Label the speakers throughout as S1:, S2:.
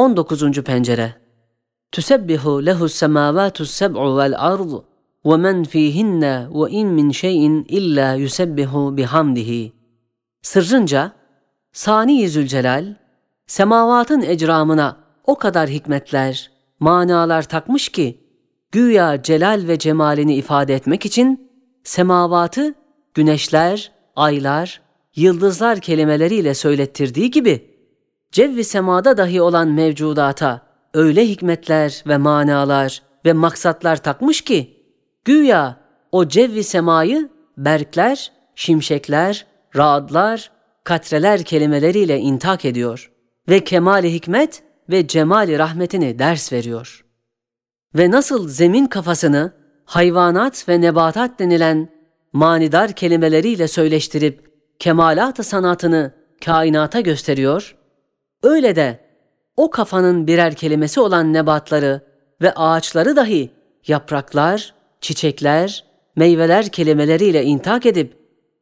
S1: 19. pencere Tüsebbihu lehu's semavatus seb'u vel ard ve men fihinne ve in min şeyin illa yusebbihu bihamdihi. Sırrınca Sani Zülcelal semavatın ecramına o kadar hikmetler, manalar takmış ki güya celal ve cemalini ifade etmek için semavatı güneşler, aylar, yıldızlar kelimeleriyle söylettirdiği gibi cevvi semada dahi olan mevcudata öyle hikmetler ve manalar ve maksatlar takmış ki güya o cevvi semayı berkler, şimşekler, raadlar, katreler kelimeleriyle intak ediyor ve kemali hikmet ve cemali rahmetini ders veriyor. Ve nasıl zemin kafasını hayvanat ve nebatat denilen manidar kelimeleriyle söyleştirip kemalat sanatını kainata gösteriyor, öyle de o kafanın birer kelimesi olan nebatları ve ağaçları dahi yapraklar, çiçekler, meyveler kelimeleriyle intak edip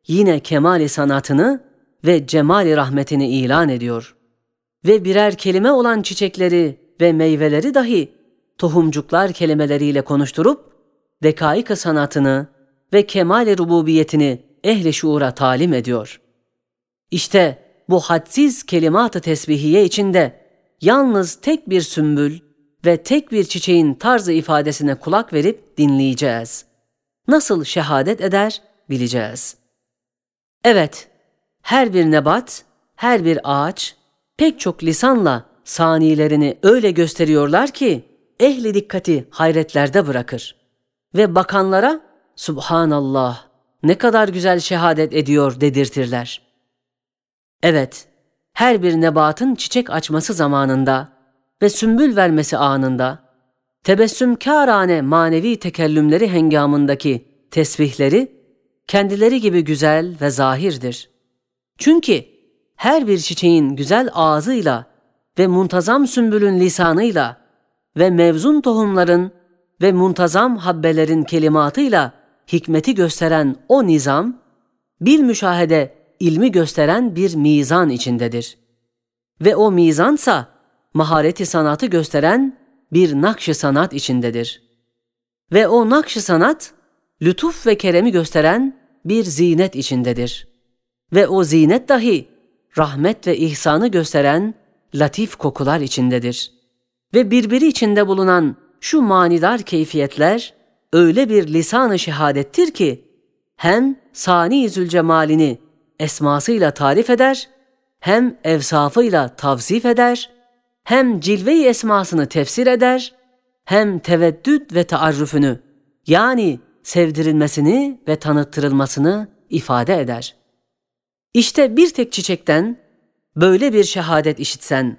S1: yine kemali sanatını ve cemali rahmetini ilan ediyor. Ve birer kelime olan çiçekleri ve meyveleri dahi tohumcuklar kelimeleriyle konuşturup dekaik sanatını ve kemal rububiyetini ehli şuura talim ediyor. İşte bu hadsiz kelimat-ı tesbihiye içinde yalnız tek bir sümbül ve tek bir çiçeğin tarzı ifadesine kulak verip dinleyeceğiz. Nasıl şehadet eder bileceğiz. Evet, her bir nebat, her bir ağaç pek çok lisanla sanilerini öyle gösteriyorlar ki ehli dikkati hayretlerde bırakır. Ve bakanlara Subhanallah ne kadar güzel şehadet ediyor dedirtirler. Evet, her bir nebatın çiçek açması zamanında ve sümbül vermesi anında, tebessümkârane manevi tekellümleri hengamındaki tesbihleri kendileri gibi güzel ve zahirdir. Çünkü her bir çiçeğin güzel ağzıyla ve muntazam sümbülün lisanıyla ve mevzun tohumların ve muntazam habbelerin kelimatıyla hikmeti gösteren o nizam, bir müşahede ilmi gösteren bir mizan içindedir. Ve o mizansa mahareti sanatı gösteren bir nakş sanat içindedir. Ve o nakş sanat lütuf ve keremi gösteren bir zinet içindedir. Ve o zinet dahi rahmet ve ihsanı gösteren latif kokular içindedir. Ve birbiri içinde bulunan şu manidar keyfiyetler öyle bir lisan-ı şehadettir ki hem Sani Zülcemalini esmasıyla tarif eder, hem evsafıyla tavsif eder, hem cilve-i esmasını tefsir eder, hem teveddüd ve taarrufunü yani sevdirilmesini ve tanıttırılmasını ifade eder. İşte bir tek çiçekten böyle bir şehadet işitsen,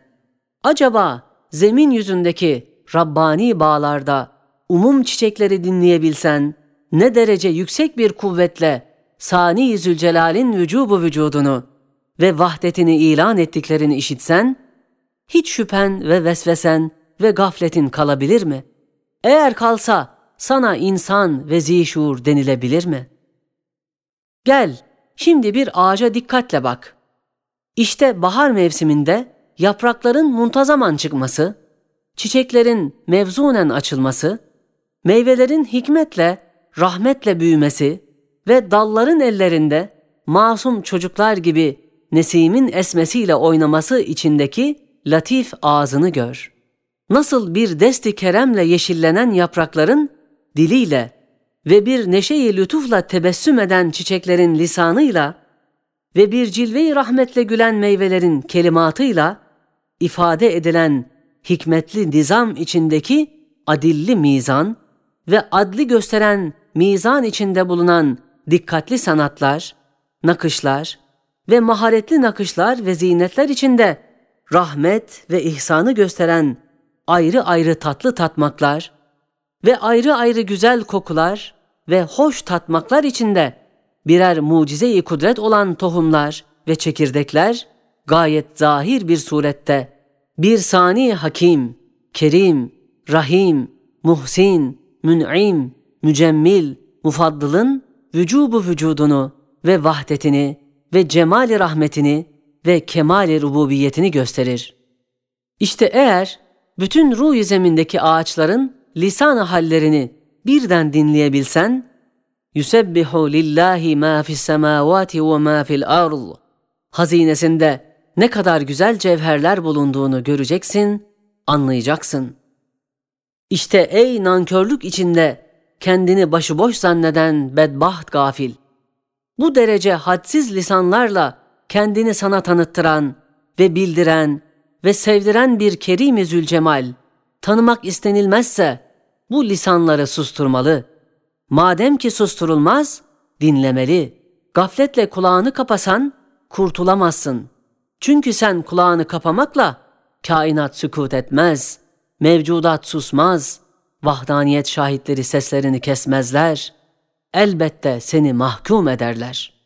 S1: acaba zemin yüzündeki Rabbani bağlarda umum çiçekleri dinleyebilsen, ne derece yüksek bir kuvvetle Sani Zülcelal'in vücubu vücudunu ve vahdetini ilan ettiklerini işitsen, hiç şüphen ve vesvesen ve gafletin kalabilir mi? Eğer kalsa sana insan ve zişur denilebilir mi? Gel, şimdi bir ağaca dikkatle bak. İşte bahar mevsiminde yaprakların muntazaman çıkması, çiçeklerin mevzunen açılması, meyvelerin hikmetle, rahmetle büyümesi ve dalların ellerinde masum çocuklar gibi nesimin esmesiyle oynaması içindeki latif ağzını gör. Nasıl bir desti keremle yeşillenen yaprakların diliyle ve bir neşeyi lütufla tebessüm eden çiçeklerin lisanıyla ve bir cilve-i rahmetle gülen meyvelerin kelimatıyla ifade edilen hikmetli nizam içindeki adilli mizan ve adli gösteren mizan içinde bulunan dikkatli sanatlar, nakışlar ve maharetli nakışlar ve zinetler içinde rahmet ve ihsanı gösteren ayrı ayrı tatlı tatmaklar ve ayrı ayrı güzel kokular ve hoş tatmaklar içinde birer mucize-i kudret olan tohumlar ve çekirdekler gayet zahir bir surette. Bir sani hakim, kerim, rahim, muhsin, mün'im, mücemmil, mufaddılın vücubu vücudunu ve vahdetini ve cemali rahmetini ve kemali rububiyetini gösterir. İşte eğer bütün ruh zemindeki ağaçların lisan hallerini birden dinleyebilsen, Yusebbihu lillahi ma fis semavati ve ma fil ard. Hazinesinde ne kadar güzel cevherler bulunduğunu göreceksin, anlayacaksın. İşte ey nankörlük içinde kendini başıboş zanneden bedbaht gafil. Bu derece hadsiz lisanlarla kendini sana tanıttıran ve bildiren ve sevdiren bir Kerim-i Zülcemal tanımak istenilmezse bu lisanları susturmalı. Madem ki susturulmaz, dinlemeli. Gafletle kulağını kapasan kurtulamazsın. Çünkü sen kulağını kapamakla kainat sükut etmez, mevcudat susmaz, vahdaniyet şahitleri seslerini kesmezler. Elbette seni mahkum ederler.''